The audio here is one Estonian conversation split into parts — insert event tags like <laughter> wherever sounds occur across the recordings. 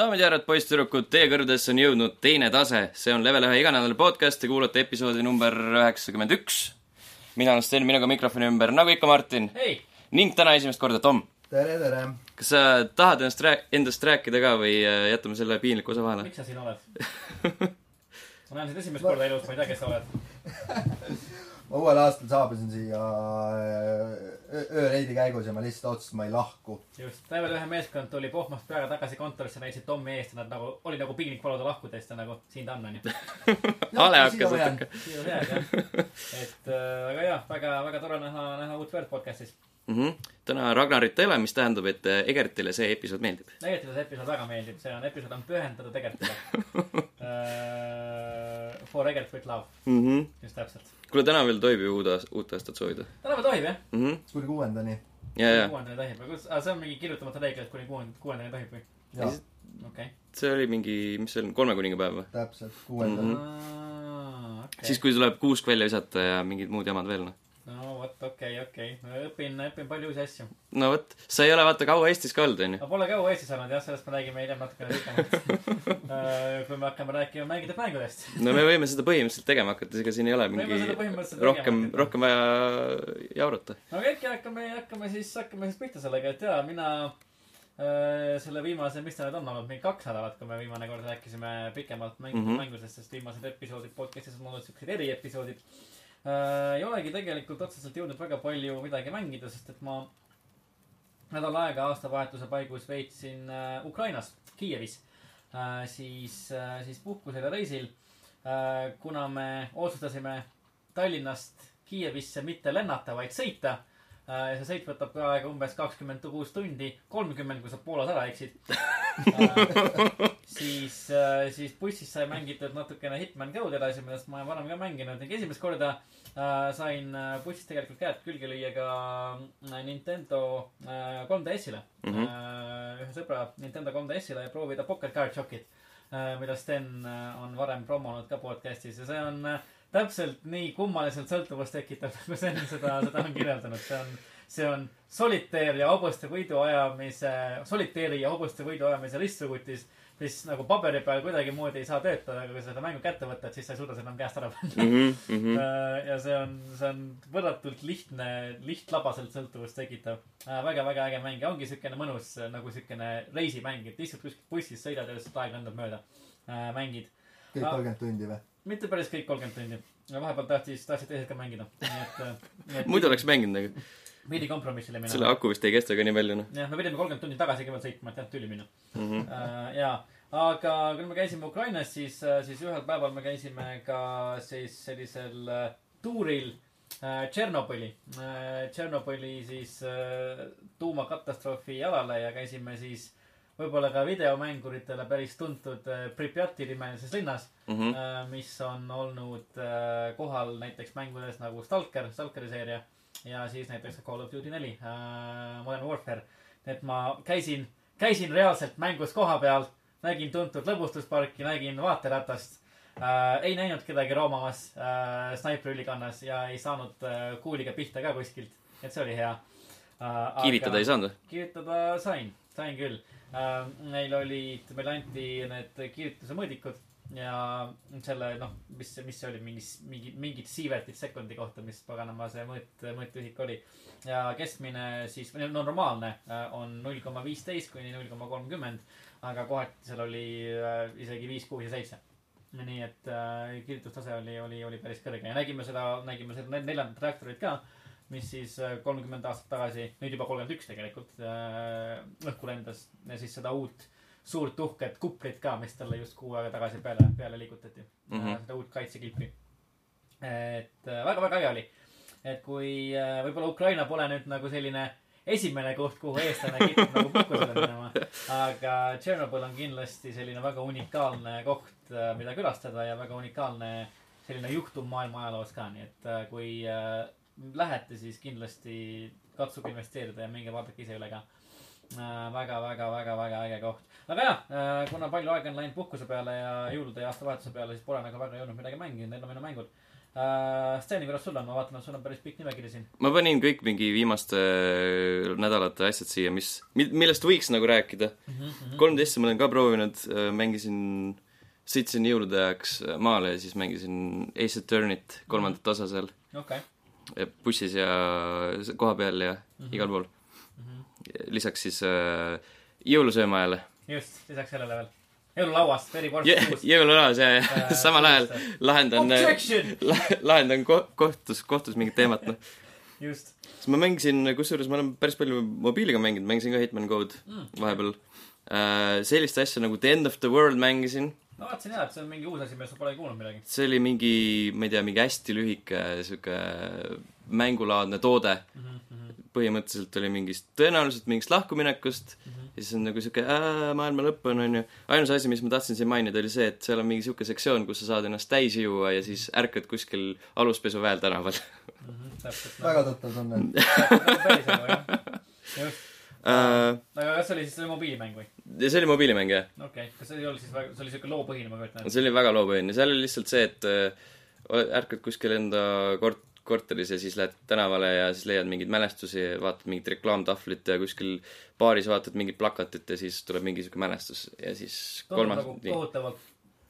daamid ja härrad, poisssüdrukud, teie kõrvadesse on jõudnud teine tase, see on Level ühe iganädalane podcast ja kuulate episoodi number üheksakümmend üks. mina olen Sten, minuga mikrofoni ümber, nagu ikka, Martin. ning täna esimest korda Tom. tere, tere! kas sa tahad ennast rääk-, endast rääkida ka või äh, jätame selle piinliku osa vahele? miks sa siin oled <laughs> ma näen sind esimest korda elus, ma ei tea, kes sa oled <laughs> ma uuel aastal saabusin siia ööreidi käigus ja ma lihtsalt otsustasin, ma ei lahku. just, Level ühe meeskond tuli Pohmast peale tagasi kontorisse, näitasid Tommi eest ja nad nagu, oli nagu piinlik paluda lahkuda, siis ta nagu, siin ta on, onju. <laughs> hale hakkas natuke. siia jääd jah. et äh, aga jah, väga, väga tore näha, näha uut Word podcast'is mm. -hmm. täna Ragnarit ei ole, mis tähendab, et äh, Egertile see episood meeldib. Egertile see episood väga meeldib, see on, episood on pühendatud Egertile uh, <laughs> For Egert with love mm. -hmm. just täpselt. Kuule, täna veel tohib ju uut aastat, uut aastat soovida. täna veel tohib, jah mm -hmm.? kuni kuuendani. kuuendani tohib, aga see on mingi kirjutamata reegel, et kuni kuuendani, kuuendani tohib või? jaa. okei. see oli mingi, mis see on, kolme kuningapäev või? täpselt, kuuendani mm. -hmm. Okay. siis, kui tuleb kuusk välja visata ja mingid muud jamad veel, noh no vot, okei okay,, okei okay., õpin, õpin palju uusi asju. no vot, sa ei ole vaata kaua Eestis ka olnud, onju. ma pole kaua Eestis olnud jah, sellest me räägime hiljem natukene pikemalt <laughs> kui me hakkame rääkima mängitud mängudest. <laughs> no me võime seda põhimõtteliselt tegema hakata, ega siin ei ole mingi rohkem, rohkem vaja jaurata. no äkki hakkame, hakkame siis, hakkame siis pihta sellega, et jaa, mina äh, selle viimase, mis ta nüüd on olnud, mingi kaks nädalat, kui me viimane kord rääkisime pikemalt mängitud mm -hmm. mängudest, sest viimased episoodid podcast'is on olnud siuksed eriepisoodid äh, ei olegi tegelikult otseselt jõudnud väga palju midagi mängida, sest et ma nädal aega aastavahetuse paigus veetsin äh, Ukrainas, Kiievis äh,. siis äh,, siis puhkusel ja reisil äh,. kuna me otsustasime Tallinnast Kiievisse mitte lennata, vaid sõita äh,. see sõit võtab ka aega umbes kakskümmend kuus tundi, kolmkümmend, kui sa Poolas ära eksid äh, <laughs> siis, äh, siis bussis sai mängitud natukene Hitman Go'd edasi, millest ma olen varem ka mänginud ning esimest korda äh, sain äh, bussis tegelikult käed külge lüüa ka Nintendo äh, 3DS-ile mm. -hmm. Ühe sõbra Nintendo 3DS-ile ja proovida Pocket Card Shockit mida Sten on varem promonud ka podcast'is ja see on täpselt nii kummaliselt sõltuvust tekitav, nagu <laughs> Sten seda, seda on kirjeldanud, see on see on soliteer ja hobuste võidu ajamise, soliteeri ja hobuste võidu ajamise ristsugutis mis nagu paberi peal kuidagimoodi ei saa töötada, aga kui sa seda mängu kätte võtad, siis sa ei suuda seda enam käest ära panna mm. -hmm. <laughs> ja see on, see on võrratult lihtne, lihtlabaselt sõltuvust tekitav äh,. väga-väga äge mäng ja ongi siukene mõnus nagu siukene reisimäng, et istud kuskil bussis, sõidad ja lihtsalt aeg lendab mööda äh,. mängid. kõik kolmkümmend tundi või? mitte päris kõik kolmkümmend tundi. vahepeal tahtis, tahtsid teised ka mängida. Et... <laughs> muidu oleks mänginud nagu pidi kompromissile minema. selle aku vist ei kesta ka nii palju, noh. jah, me pidime kolmkümmend tundi tagasi kõigepealt sõitma, et jah, tüli minna mm. -hmm. Uh, jaa, aga kui me käisime Ukrainas, siis, äh, siis ühel päeval me käisime ka siis sellisel uh, tuuril Tšernobõli uh,, Tšernobõli siis uh, tuumakatastroofi jalale ja käisime siis võib-olla ka videomänguritele päris tuntud Pripjati nimelises linnas mm, -hmm. mis on olnud kohal näiteks mängudes nagu Stalker, Stalkeri seeria ja siis näiteks Call of Duty neli äh,, Modern Warfare. et ma käisin, käisin reaalselt mängus koha peal, nägin tuntud lõbustusparki, nägin vaateratast äh,. ei näinud kedagi roomamas äh, snaipriülikannas ja ei saanud äh, kuuliga pihta ka kuskilt, et see oli hea äh,. kiiritada ei saanud või? kiiritada sain, sain küll äh,. meil olid, meile anti need kiirituse mõõdikud ja selle noh, mis, mis see oli, mingis, mingi, mingid siivertid sekundi kohta, mis paganama see mõõt, mõõtühik oli. ja keskmine siis, no normaalne äh, on null koma viisteist kuni null koma kolmkümmend, aga kohati seal oli äh, isegi viis, kuus ja seitse. nii et äh, kirjutustase oli, oli, oli päris kõrge ja nägime seda, nägime seda neljandat reaktorit ka, mis siis äh, kolmkümmend aastat tagasi, nüüd juba kolmkümmend üks tegelikult äh,, õhku lendas ja siis seda uut suurt uhket kuplit ka, mis talle just kuu aega tagasi peale, peale liigutati mm. -hmm. seda uut kaitsekilpi. et väga-väga äh, äge oli. et kui äh, võib-olla Ukraina pole nüüd nagu selline esimene koht, kuhu eestlane kipub nagu puhkusele minema. aga Tšernobõl on kindlasti selline väga unikaalne koht, mida külastada ja väga unikaalne selline juhtum maailma ajaloos ka, nii et kui lähete, siis kindlasti katsuge investeerida ja minge vaadake ise üle ka väga, väga, väga, väga äge koht. Aga jah, äh, kuna palju aega on läinud puhkuse peale ja jõulude ja aastavahetuse peale, siis pole nagu väga jõudnud midagi mängida, need on minu mängud. uh,. Sten, kuidas sul on? ma vaatan, et sul on päris pikk nimekiri siin. ma panin kõik mingi viimaste nädalate asjad siia, mis, millest võiks nagu rääkida. Mhm, 3DS-i ma olen ka proovinud, mängisin, sõitsin jõulude ajaks maale ja siis mängisin Ace Attorney't, kolmandat osa seal okei. ja bussis ja koha peal ja Mhm. igal pool. lisaks siis äh, jõulusööma jälle. just, lisaks sellele veel. jõululauast, verivorst Jõ- kuus. jõululaas ja, ja Äh, <laughs> samal ajal lahendan, Objection! lahendan ko-, kohtus, kohtus mingit teemat, noh. just. siis ma mängisin, kusjuures ma olen päris palju mobiiliga mänginud, mängisin ka Hitman Code Mm. vahepeal. sellist asja nagu The End of the World mängisin, ma vaatasin jah, et see on mingi uus asi, millest ma pole kuulnud midagi. see oli mingi, ma ei tea, mingi hästi lühike sihuke mängulaadne toode. Põhimõtteliselt oli mingist, tõenäoliselt mingist lahkuminekust ja siis on nagu sihuke äh, maailma lõpp on, onju. ainus asi, mis ma tahtsin siin mainida, oli see, et seal on mingi sihuke sektsioon, kus sa saad ennast täis juua ja siis ärkad kuskil aluspesuväel tänaval täpselt. väga tuttav tunne. <laughs> päris elu jah. just. äh,. aga kas see oli siis see mobiilimäng või? ja see oli mobiilimäng, jah. okei okay., kas see ei olnud siis väga, see oli siuke loopõhine, ma kujutan ette. see oli väga loopõhine, seal oli lihtsalt see, et äh, ärkad kuskil enda kort-, korteris ja siis lähed tänavale ja siis leiad mingeid mälestusi, vaatad mingit reklaamtahvlit ja kuskil baaris vaatad mingit plakatit ja siis tuleb mingi siuke mälestus ja siis kolmas nagu kohutavalt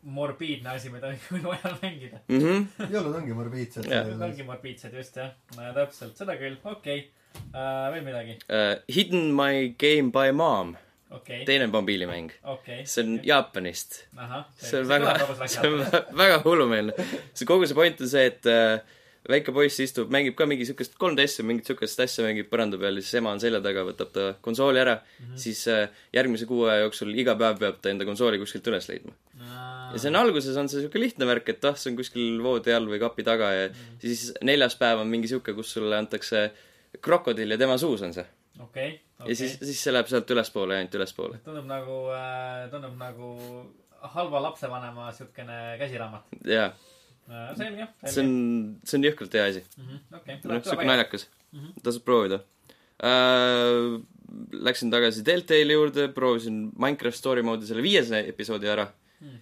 morbiidne asi, mida <laughs> ajal mängida. mm. -hmm. jõulud ongi morbiidsed. Jah. ongi morbiidsed, just jah. täpselt, seda küll, okei okay.. veel midagi, Uh, Hidden my game by mom, okei, teine mobiilimäng. okei. see on Jaapanist. ahah. see on väga, see on vä- väga hullumeelne. see kogu see point on see, et äh, väike poiss istub, mängib ka mingi siukest 3DS-i, mingit siukest asja mängib põranda peal ja siis ema on selja taga, võtab ta konsooli ära mm, -hmm. siis äh, järgmise kuu aja jooksul iga päev peab ta enda konsooli kuskilt üles leidma. ja see on alguses on see siuke lihtne värk, et ah, see on kuskil voodi all või kapi taga ja mm -hmm. siis neljas päev on mingi siuke, kus sulle antakse krokodill ja tema suus on see. okei, ja siis, siis see läheb sealt ülespoole ainult ülespoole. tundub nagu, tundub nagu halva lapsevanema siukene käsiraamat. jaa, selge, see selge. on, see on jõhkralt hea asi. okei, noh, siuke. naljakas Mhm. tasub proovida äh,. Läksin tagasi Deltali juurde, proovisin Minecraft story mode'i selle viies episoodi ära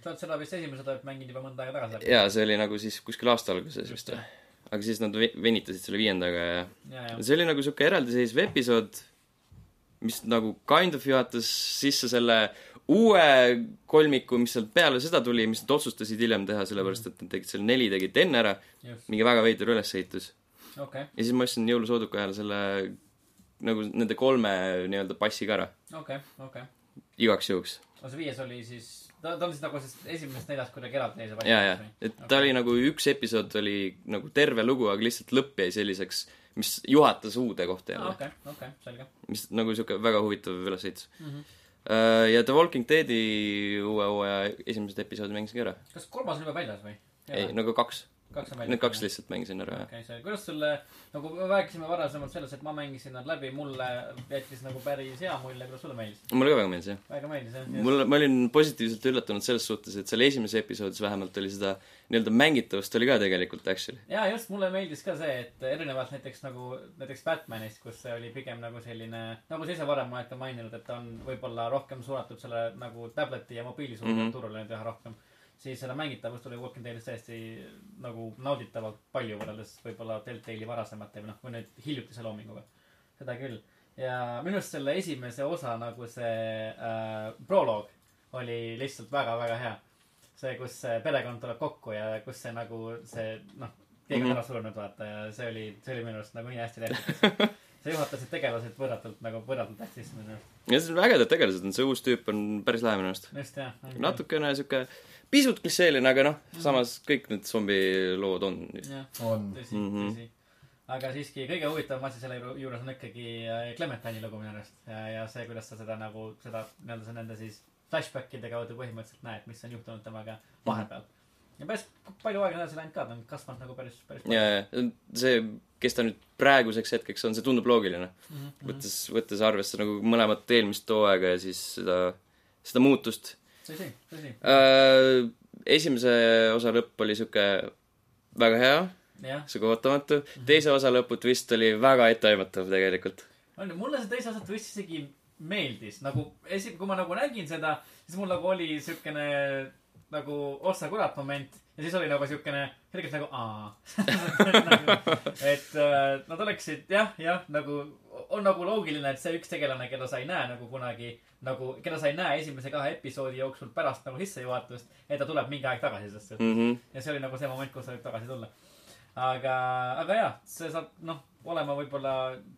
sa oled seda vist esimesed mänginud juba mõnda aega tagasi. ja see oli nagu siis kuskil aasta alguses vist või. aga siis nad ve- venitasid selle viiendaga ja ja, ja. see oli nagu siuke eraldiseisev episood, mis nagu kind of juhatas sisse selle uue kolmiku, mis sealt peale seda tuli, mis nad otsustasid hiljem teha, sellepärast et nad tegid selle neli tegid enne ära, just, mingi väga veider ülesehitus. okei, ja siis ma ostsin jõulusooduka ajal selle nagu nende kolme nii-öelda passiga ära, okei, okei. igaks juhuks. no see viies oli siis, ta, ta on siis nagu siis esimesest neljast kuidagi eraldi seisv ja, ja, et ta oli nagu üks episood oli nagu terve lugu, aga lihtsalt lõpp jäi selliseks, mis juhatas uude kohta jälle. okei, okei, selge. mis nagu siuke väga huvitav ülesehitus mm. -hmm. Ja The Walking Deadi uue hooaja esimesed episoodi mängisin ka ära. kas kolmas on juba väljas või? ei, nagu kaks. Kaks on väljas. Need kaks lihtsalt mängisin ära, jah. okei, see, kuidas sulle, nagu me rääkisime varasemalt sellest, et ma mängisin nad läbi, mulle jättis nagu päris hea mulje, kuidas sulle meeldis? mulle ka väga meeldis, jah. väga meeldis, jah? mul, ma olin positiivselt üllatunud selles suhtes, et seal esimeses episoodis vähemalt oli seda nii-öelda mängitavust oli ka tegelikult actually. ja just mulle meeldis ka see, et erinevalt näiteks nagu näiteks Batmanist, kus see oli pigem nagu selline, nagu sa ise varem oled ka maininud, et ta on võib-olla rohkem suunatud selle nagu tableti ja mobiilisuurde mm Mhm. -hmm. turule nüüd üha rohkem. Siis selle mängitavust oli Walking Deadis tõesti nagu nauditavalt palju võrreldes võib-olla Deltali varasemate või noh, või nüüd hiljutise loominguga. seda küll. ja minu arust selle esimese osa nagu see äh, proloog oli lihtsalt väga-väga hea see, kus see perekond tuleb kokku ja kus see nagu see noh, keegi on Mhm. ära surnud, vaata ja see oli, see oli minu arust nagu nii hästi tehtud. <laughs> sa juhatasid tegelased võrratult nagu võrratult hästi sisse minu arust. ja see on ägedad tegelased on, see uus tüüp on päris lahe minu arust. just jah. natukene siuke pisut klišeeline, aga noh, samas kõik need zombilood on. jah, on. tõsi Mhm. mm, -hmm. tõsi. aga siiski kõige huvitavam asi selle ju- juures on ikkagi äh, Clementine'i lugu minu arust ja, ja see, kuidas sa seda nagu seda nii-öelda nende siis flashbackide kaudu põhimõtteliselt näed, mis on juhtunud temaga vahepeal. ja päris palju aega edasi läinud ka, ta on kasvanud nagu päris, päris ja, ja see, kes ta nüüd praeguseks hetkeks on, see tundub loogiline. mm. -hmm. võttes, võttes arvesse nagu mõlemat eelmist hooaega ja siis seda, seda muutust tõsi, tõsi. äh,. esimese osa lõpp oli sihuke väga hea, sihuke ootamatu. teise osa lõput vist oli väga etteaimatav tegelikult. on ju, mulle see teise osa twist isegi meeldis, nagu esi-, kui ma nagu nägin seda, siis mul nagu oli siukene nagu ossa kurat moment ja siis oli nagu siukene selgelt nagu aa <laughs> et äh, nad oleksid jah, jah, nagu on nagu loogiline, et see üks tegelane, keda sa ei näe nagu kunagi nagu, keda sa ei näe esimese kahe episoodi jooksul pärast nagu sissejuhatust, et ta tuleb mingi aeg tagasi sellest mm. -hmm. ja see oli nagu see moment, kus ta võib tagasi tulla. aga, aga jaa, see saab noh, olema võib-olla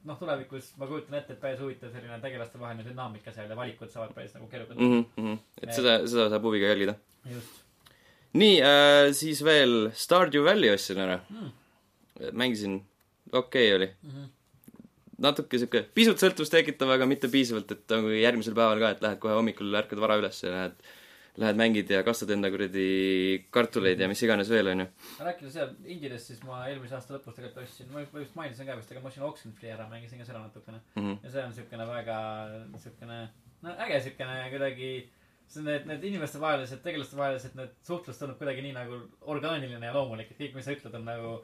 noh, tulevikus ma kujutan ette, et päris huvitav selline tegelastevaheline dünaamika seal ja valikud saavad päris nagu keerukad mm. -hmm. et seda, seda saab huviga jälgida. just. nii äh,, siis veel Stardew Valley ostsin ära mm.. mängisin, okei okay oli Mm -hmm. Natuke sihuke, pisut sõltuvust tekitav, aga mitte piisavalt, et nagu järgmisel päeval ka, et lähed kohe hommikul, ärkad vara üles ja lähed lähed mängid ja kastad enda kuradi kartuleid ja mis iganes veel, onju. rääkides seal indidest, siis ma eelmise aasta lõpus tegelikult ostsin, ma just mainisin ka vist, aga ma ostsin Oxenfree ära, mängisin ka seda natukene mm. -hmm. ja see on siukene väga, siukene, no äge siukene kuidagi, see on need, need inimestevahelised, tegelastevahelised, need suhtlus tundub kuidagi nii nagu orgaaniline ja loomulik, et kõik, mis sa ütled, on nagu,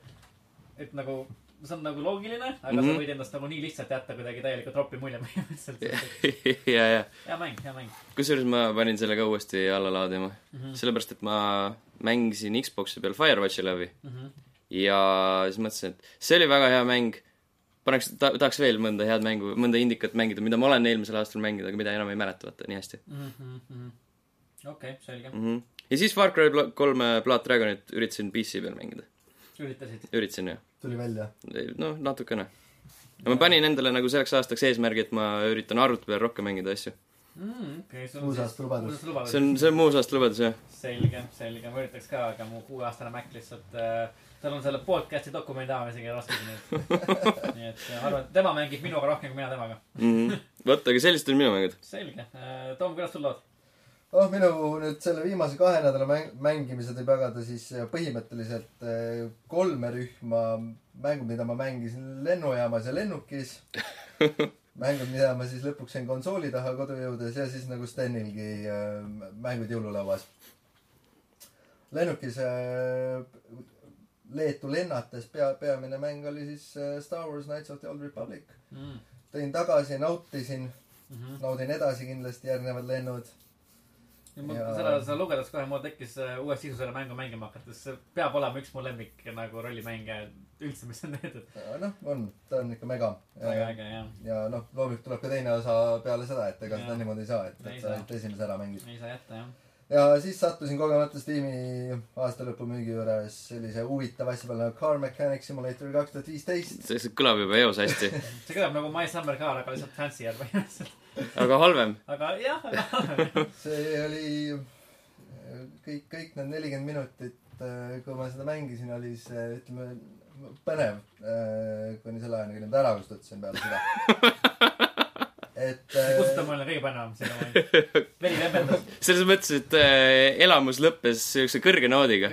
et nagu see on nagu loogiline, aga mm -hmm. sa võid endast nagu nii lihtsalt jätta kuidagi täielikult tropi mulje põhimõtteliselt. <laughs> ja, ja. hea mäng, hea mäng. kusjuures ma panin selle ka uuesti alla laadima mm -hmm. sellepärast, et ma mängisin Xbox'i peal Firewatchi läbi mm. -hmm. ja siis mõtlesin, et see oli väga hea mäng. paneks ta,, tahaks veel mõnda head mängu, mõnda indikat mängida, mida ma olen eelmisel aastal mänginud, aga mida enam ei mäleta, vaata, nii hästi mm -hmm.. okei okay,, selge mm. -hmm. ja siis Far Cry kolme Blood Dragonit üritasin PC peal mängida. Üritasid? üritasin, jah. tuli välja? noh, natukene. ma panin endale nagu selleks aastaks eesmärgi, et ma üritan arvuti peal rohkem mängida asju mm,. Okay, uusaaasta lubadus. see on, see on mu uusaaasta lubadus, jah. selge, selge, ma üritaks ka, aga mu kuueaastane Mac lihtsalt äh, tal on selle podcast'i dokumendi avamisega raskusi, nii et <laughs> nii et ma arvan, et tema mängib minuga rohkem kui mina temaga mm. -hmm. vot, aga sellised olid minu mängud. selge. Tom, kuidas sul lood? Oh, minu nüüd selle viimase kahe nädala mäng-, mängimised võib jagada siis põhimõtteliselt kolme rühma. mängud, mida ma mängisin lennujaamas ja lennukis <laughs> mängud, mida ma siis lõpuks sain konsooli taha kodu jõudes ja siis nagu Stenilgi mängud jõululauas. lennukis Leetu lennates pea, peamine mäng oli siis Star Wars Knights of the Old Republic mm.. tõin tagasi, nautisin mm, -hmm. naudin edasi kindlasti järgnevad lennud ja... seda, seda lugedes kohe mul tekkis uue sisu selle mängu mängima hakates. see peab olema üks mu lemmik nagu rollimänge üldse, mis on tehtud. noh, on, ta on ikka mega. väga äge, jah. ja noh, loomulikult tuleb ka teine osa peale seda, et ega seda niimoodi ei saa, et, et sa ainult esimese ära mängid. ei saa jätta, jah ja siis sattusin kogemata Steam'i aastalõpu müügi juures sellise huvitava asja peale nagu Car Mechanic Simulator kaks tuhat viisteist. see kõlab juba eos hästi <laughs> see kõlab nagu My Summer Car, aga lihtsalt fancier põhimõtteliselt aga halvem. aga jah, aga halvem. <laughs> see oli kõik, kõik need nelikümmend minutit, kui ma seda mängisin, oli see, ütleme, põnev. kuni selle ajani, kui nad ära kustutasin peale seda <laughs> et kustuta mulle kõige põnevam momendi. veri lembendas. selles mõttes, et äh, elamus lõppes siukse kõrge noodiga.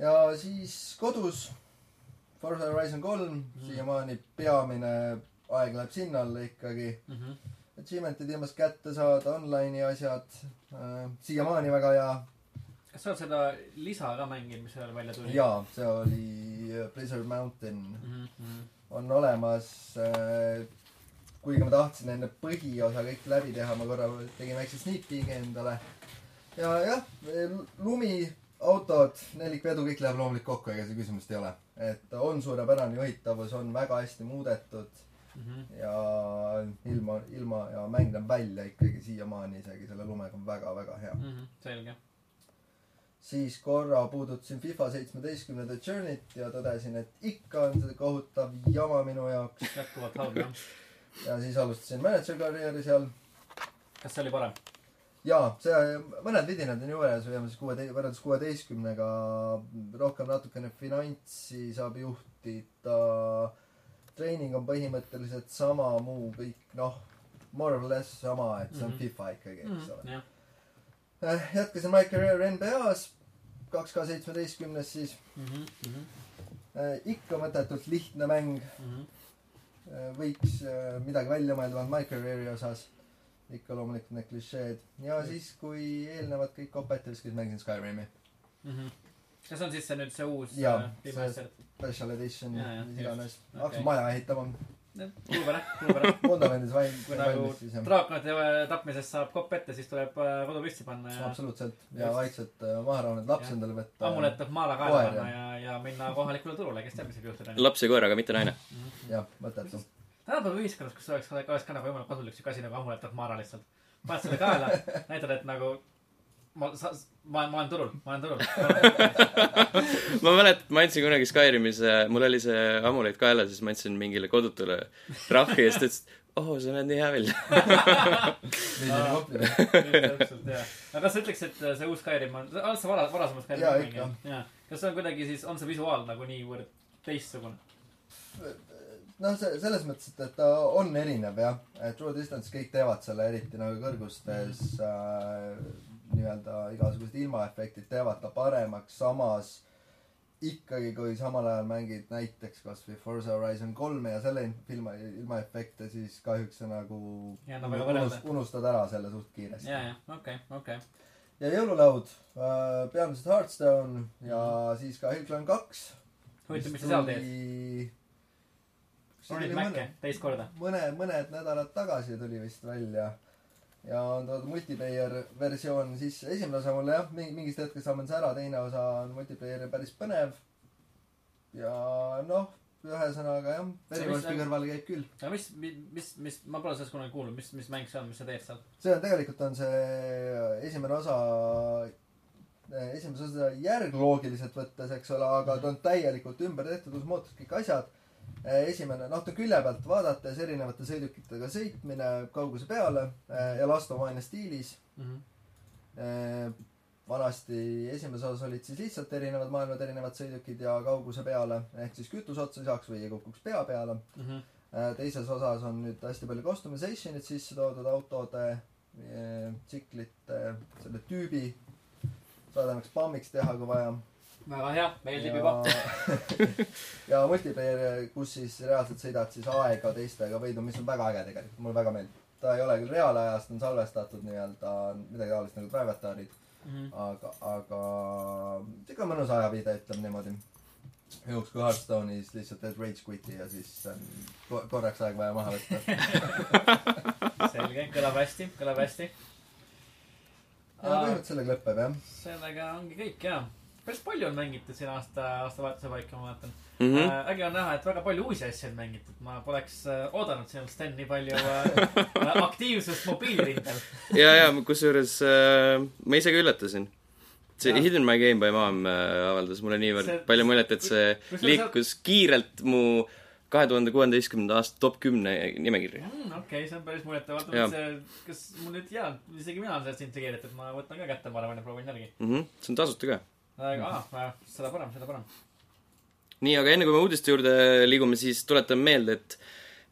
ja siis kodus Forza Horizon kolm mm siiamaani peamine aeg läheb sinna alla ikkagi mm. -hmm. Achievement'id viimast kätte saada, online'i asjad äh,, siiamaani väga hea. kas sa oled seda lisa ka mänginud, mis seal välja tuli? jaa, see oli Blizzard Mountain mm. -hmm. on olemas äh, kuigi ma tahtsin enne põhiosa kõik läbi teha, ma korra tegin väikse sneak peek'i endale. ja jah, lumi, autod, nelikvedu, kõik läheb loomulikult kokku, ega see küsimust ei ole. et on suurepärane juhitavus, on väga hästi muudetud mm. -hmm. ja ilma, ilma ja mäng näeb välja ikkagi siiamaani isegi selle lumega väga-väga hea mm. -hmm. selge. siis korra puudutasin FIFA seitsmeteistkümnenda Journey't ja tõdesin, et ikka on see kohutav jama minu jaoks. <laughs> jätkuvalt halb jah ja siis alustasin mänedžeri karjääri seal. kas see oli parem? jaa, see, mõned vidinad on juures, võime siis kuue, võrreldes kuueteistkümnega rohkem natukene finantsi saab juhtida. Treening on põhimõtteliselt sama, muu kõik noh, more or less sama, et see on mm -hmm. FIFA ikkagi, eks mm -hmm. ole yeah.. jätkasin my career NBA-s, kaks K seitsmeteistkümnes siis mm. -hmm. ikka mõttetult lihtne mäng mm. -hmm võiks midagi välja mõelda vähemalt My Career'i osas. ikka loomulikult need klišeed. ja mm. siis, kui eelnevad kõik siis mängisin Skyrimi mm. -hmm. Kas on siis see nüüd see uus jaa, see special edition, mis iganes. hakkasin maja ehitama. kuulupere, kuulupere. vundamendis valmis, kui nagu valmis siis jah. draakonite tapmisest saab kopp ette, siis tuleb äh, kodu püsti panna ja absoluutselt. ja vaikselt äh, maha rahuneda, laps endale võtta. ammulet tuleb maale kaela panna ja, ja minna kohalikule turule, kes teab, mis võib juhtuda. laps ja koer, aga mitte naine. jah, mõttetu. tänapäeva ühiskonnas, kus oleks, oleks ka nagu võimalik kasulik siuke asi nagu amulet tuleb maara lihtsalt. paned selle kaela, näitad, et nagu ma, sa, ma, ma olen turul, ma olen turul. ma mäletan, ma andsin kunagi Skyrimis, mul oli see amuleid kaelas, siis ma andsin mingile kodutule trahvi ja siis ta ütles, et oh, sa näed nii hea välja. jah. aga kas sa ütleks, et see uus Skyrim on, oled sa vara, varasemalt Skyrim Jaa, mänginud? kas see on kuidagi siis, on see visuaal nagu niivõrd teistsugune? noh, see selles mõttes, et, et ta on erinev jah, et True Distance kõik teevad selle, eriti nagu kõrgustes äh, nii-öelda igasugused ilmaefektid teevad ta paremaks, samas ikkagi, kui samal ajal mängid näiteks kasvõi Forza Horizon kolme ja selle ilma, ilmaefekte, siis kahjuks sa nagu Jaa, no unust, unustad ära selle suht kiiresti. jaa, jah, okei, okei. ja jõululaud äh,, peamiselt Hearthstone ja siis ka Hellclan kaks. huvitav, mis sa seal teed? ronid Maci teist korda? mõne, mõned nädalad tagasi tuli vist välja. Ja on toodud multiplayer versioon sisse, esimene osa mulle jah, mingi, mingist hetkest ammendas ära, teine osa on multiplayer päris põnev. ja noh, ühesõnaga jah, verivorsti kõrvale käib küll. aga mis, mis, mis, ma pole sellest kunagi kuulnud, mis, mis mäng see on, mis sa teed seal? see on tegelikult on see esimene osa, esimese osa järg loogiliselt võttes, eks ole, aga ta on täielikult ümber tehtud, uus mootor, kõik asjad. esimene, noh, ta külje pealt vaadates erinevate sõidukitega sõitmine kauguse peale eh, ja lastomaania stiilis. vanasti esimeses osas olid siis lihtsalt erinevad maailmad, erinevad sõidukid ja kauguse peale ehk siis kütus otsa ei saaks või ei kukuks pea peale. Äh, teises osas on nüüd hästi palju customization'it sisse toodud autode, tsiklite, selle tüübi. saad ennast spammiks teha, kui vaja. Väga hea, meeldib juba. <laughs> ja multiplayer, kus siis reaalselt sõidad siis aega teistega võidu, mis on väga äge tegelikult, mulle väga meeldib. ta ei ole küll reaalajas, ta on salvestatud nii-öelda midagi taolist nagu Drive-Atarid, Mhm. aga, aga siuke mõnus ajaviide, ütleme niimoodi. juhuks kui Hearthstone'is lihtsalt teed rage quit'i ja siis on ko- korraks aeg vaja maha võtta. <laughs> selge, kõlab hästi, kõlab hästi. ja põhimõtteliselt sellega lõpeb jah. sellega ongi kõik jaa. Päris palju on mängitud siin aasta, aastavahetuse paika, ma vaatan mm. -hmm. äge on näha, et väga palju uusi asju on mängitud. ma poleks äh, oodanud sinult, Sten, nii palju äh, <laughs> aktiivsust mobiilirindel. ja, ja kusjuures äh, ma ise ka üllatasin. see Jaa. Hidden My Game by Mom äh, avaldas mulle niivõrd See- palju muljet, et see Kus- kus liikus kiirelt mu kahe tuhande kuueteistkümnenda aasta top kümne nimekirja. Mm, okei, see on päris muljetavaldav Jah.. see, kas mul nüüd jaa, isegi mina olen sellest intrigeeritud, ma võtan ka kätte, ma arvan, ja proovin järgi. Mm -hmm. see on tasuta ka. Aga aa, seda parem, seda parem. nii, aga enne kui me uudiste juurde liigume, siis tuletan meelde, et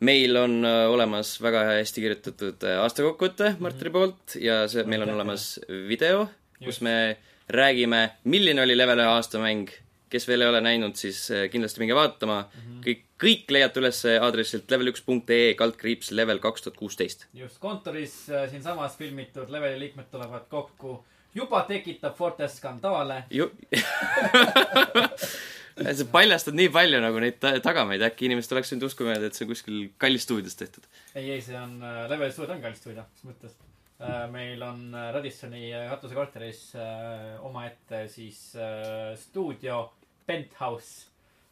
meil on äh, olemas väga hästi kirjutatud äh, aastakokkuvõte Martini poolt ja see, meil on olemas video, kus me räägime, milline oli level ühe aastamäng. kes veel ei ole näinud, siis äh, kindlasti minge vaatama. kõik, kõik leiate üles aadressilt level1.ee kaldkriips level kaks tuhat kuusteist. just kontoris siinsamas filmitud leveli liikmed tulevad kokku. Juba tekitab Fortes skandaale. ju- <laughs> sa paljastad nii palju nagu neid ta- tagamaid, äkki inimesed oleks võinud uskuma, et see on kuskil kallis stuudios tehtud. ei, ei, see on äh, leveli stuudio, on kallis stuudio, mis mõttes äh,. meil on äh, Radissoni äh, katusekorteris äh, omaette siis äh, stuudio Penthouse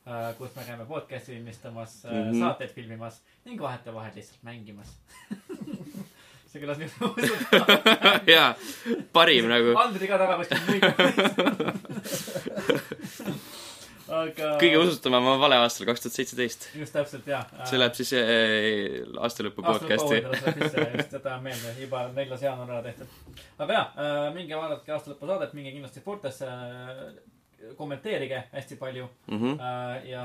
äh,, kus me käime podcast'i lindistamas äh, mm. -hmm. saateid filmimas ning vahetevahel lihtsalt mängimas <laughs> see kõlas usutavalt. <laughs> jaa, parim nagu. Andri ka taga kuskil muid. aga. kõige usutavam on vale aastal kaks tuhat seitseteist. just täpselt jaa. see läheb siis äh, aastalõpu podcast'i. just, jätame meelde, juba neljas jaanuar ära tehtud. aga jaa, minge vaadake aastalõpu saadet, minge kindlasti Fortesse, kommenteerige hästi palju Mhm. äh, ja,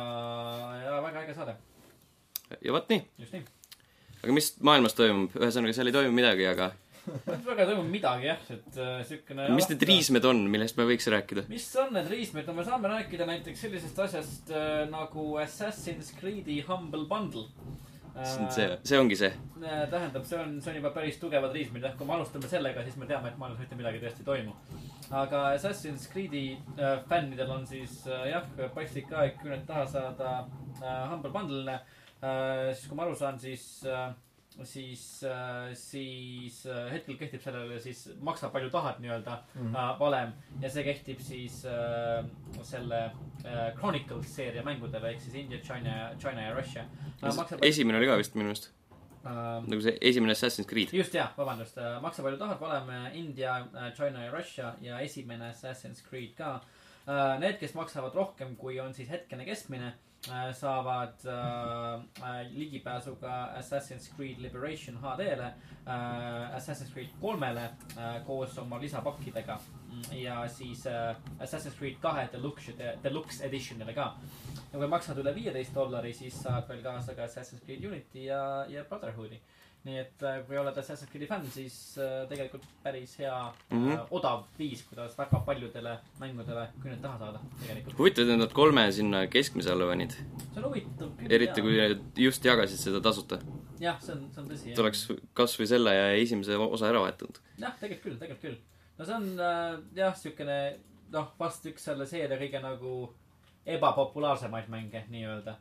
ja väga äge saade, ja vot nii. just nii. Aga mis maailmas toimub? ühesõnaga, seal ei toimu midagi, aga väga ei toimu midagi jah, et äh, siukene. mis need? riismed on, millest me võiks rääkida? mis on need riismed, no me saame rääkida näiteks sellisest asjast äh, nagu Assassin's Creed'i Humble Bundle. see on see, see ongi see. Äh, tähendab, see on, see on juba päris tugevad riismed, jah, kui me alustame sellega, siis me teame, et maailmas mitte midagi tõesti ei toimu. aga Assassin's Creed'i äh, fännidel on siis äh, jah, paslik aeg küüned taha saada äh, Humble Bundle'ile siis kui ma aru saan, siis, siis, siis äh, hetkel kehtib sellele siis maksa palju tahad nii-öelda Mhm. äh, valem ja see kehtib siis äh, selle äh, Chronicles seeria mängudele ehk siis India, China, China ja Russia äh,. esimene oli ka vist minu meelest, äh, nagu see esimene Assassin's Creed. just jah, vabandust, maksa palju tahad, valem äh, India, China ja Russia ja esimene Assassin's Creed ka. Need, kes maksavad rohkem, kui on siis hetkene keskmine, saavad äh, äh, ligipääsu ka Assassin's Creed Liberation HD-le äh,, Assassin's Creed kolmele äh, koos oma lisapakkidega ja siis äh, Assassin's Creed kahe deluxe, deluxe edition'ile ka. ja kui maksad üle viieteist dollari, siis saad veel kaasa ka Assassin's Creed Unity ja, ja Brotherhoodi nii et äh, kui oled Assassin's Creed'i fänn, siis äh, tegelikult päris hea mm. -hmm. odav viis, kuidas väga paljudele mängudele küüned taha saada, tegelikult. huvitav, et nad kolme sinna keskmise alla panid. see on huvitav küll. eriti kui nad just jagasid seda tasuta. jah, see on, see on tõsi. tuleks kas või selle ja esimese osa ära vahetanud. jah, tegelikult küll, tegelikult küll. no see on jah, siukene noh, vast üks selle seeria kõige nagu ebapopulaarsemaid mänge nii-öelda.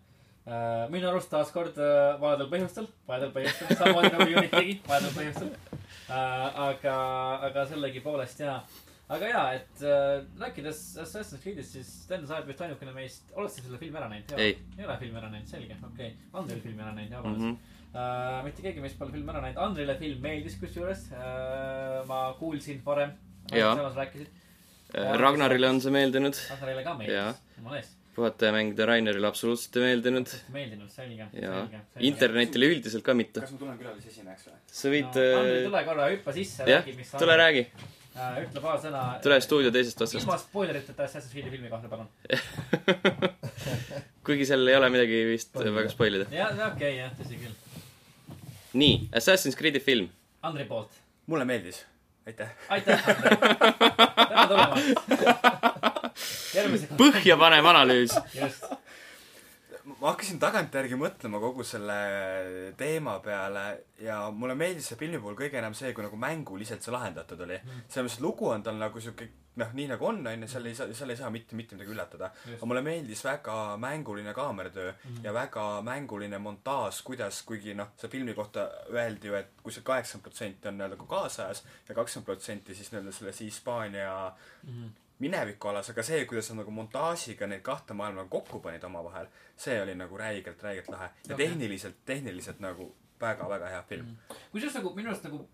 Minu arust taaskord äh, valedel põhjustel, valedel põhjustel, samamoodi nagu Unity'gi, valedel põhjustel äh,. aga, aga sellegipoolest jaa. aga jaa, et äh, rääkides Assassin's Creed'ist, siis Sten, sa oled vist ainukene meist, oled sa selle filmi ära näinud? Ei. ole filmi ära näinud, selge, okei okay.. Andrei filmi ära näinud, vabandust mm. -hmm. Uh, mitte keegi meist pole filmi ära näinud, Andrile film meeldis kusjuures uh,. ma kuulsin varem, Jaa. samas rääkisid, Ragnarile on see meeldinud, Andrile ka Jaa. meeldis, jumala eest. Puhatajamängida Rainerile absoluutselt ei meeldinud. meeldinud, selge, ja selge. internetile üldiselt ka mitte. kas ma tulen külalisesinejaks või? sa võid no,. Andrei, äh, tule korra, hüppa sisse, jah räägi, mis tule. räägi, ütle paar sõna. tule. stuudio teisest otsast. ilma spoileriteta Assassin's Creed'i filmi kohta, palun. <laughs> kuigi seal ei ole midagi vist Spoilida. väga spoil ida. jah, okei okay,, jah, tõsi küll. nii, Assassin's Creed'i film. Andrei poolt. mulle meeldis, aitäh. aitäh, Andrei. tere tulemast. <laughs> põhjapanev analüüs. ma hakkasin tagantjärgi mõtlema kogu selle teema peale ja mulle meeldis see filmi puhul kõige enam see, kui nagu mänguliselt see lahendatud oli. selles mõttes, et lugu on tal nagu sihuke noh, nii nagu on, onju, seal ei saa, seal ei saa mitte, mitte midagi üllatada. Aga mulle meeldis väga mänguline kaameratöö mm -hmm. ja väga mänguline montaaž, kuidas, kuigi noh, see filmi kohta öeldi ju, et kuskil kaheksakümmend protsenti on nii-öelda nagu kaasajas ja kakskümmend protsenti siis nii-öelda selles Hispaania minevikualas, aga see, kuidas nad nagu montaažiga neid kahte maailma kokku panid omavahel, see oli nagu räigelt, räigelt lahe. ja Okei. tehniliselt, tehniliselt nagu väga-väga hea film. kusjuures nagu minu arust nagu,